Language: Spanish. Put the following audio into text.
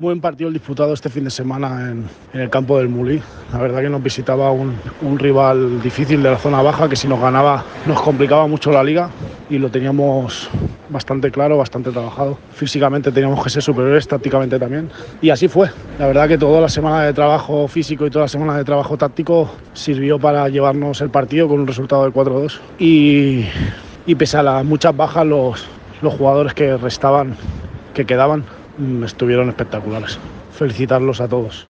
Buen partido el disputado este fin de semana en, el campo del Mulí. La verdad que nos visitaba un, un, rival difícil de la zona baja que si nos ganaba nos complicaba mucho la liga y lo teníamos bastante claro, bastante trabajado. Físicamente teníamos que ser superiores, tácticamente también. Y así fue. La verdad que toda la semana de trabajo físico y toda la semana de trabajo táctico sirvió para llevarnos el partido con un resultado de 4-2. Y, y pese a las muchas bajas, los, los jugadores que restaban, que quedaban, estuvieron espectaculares. Felicitarlos a todos.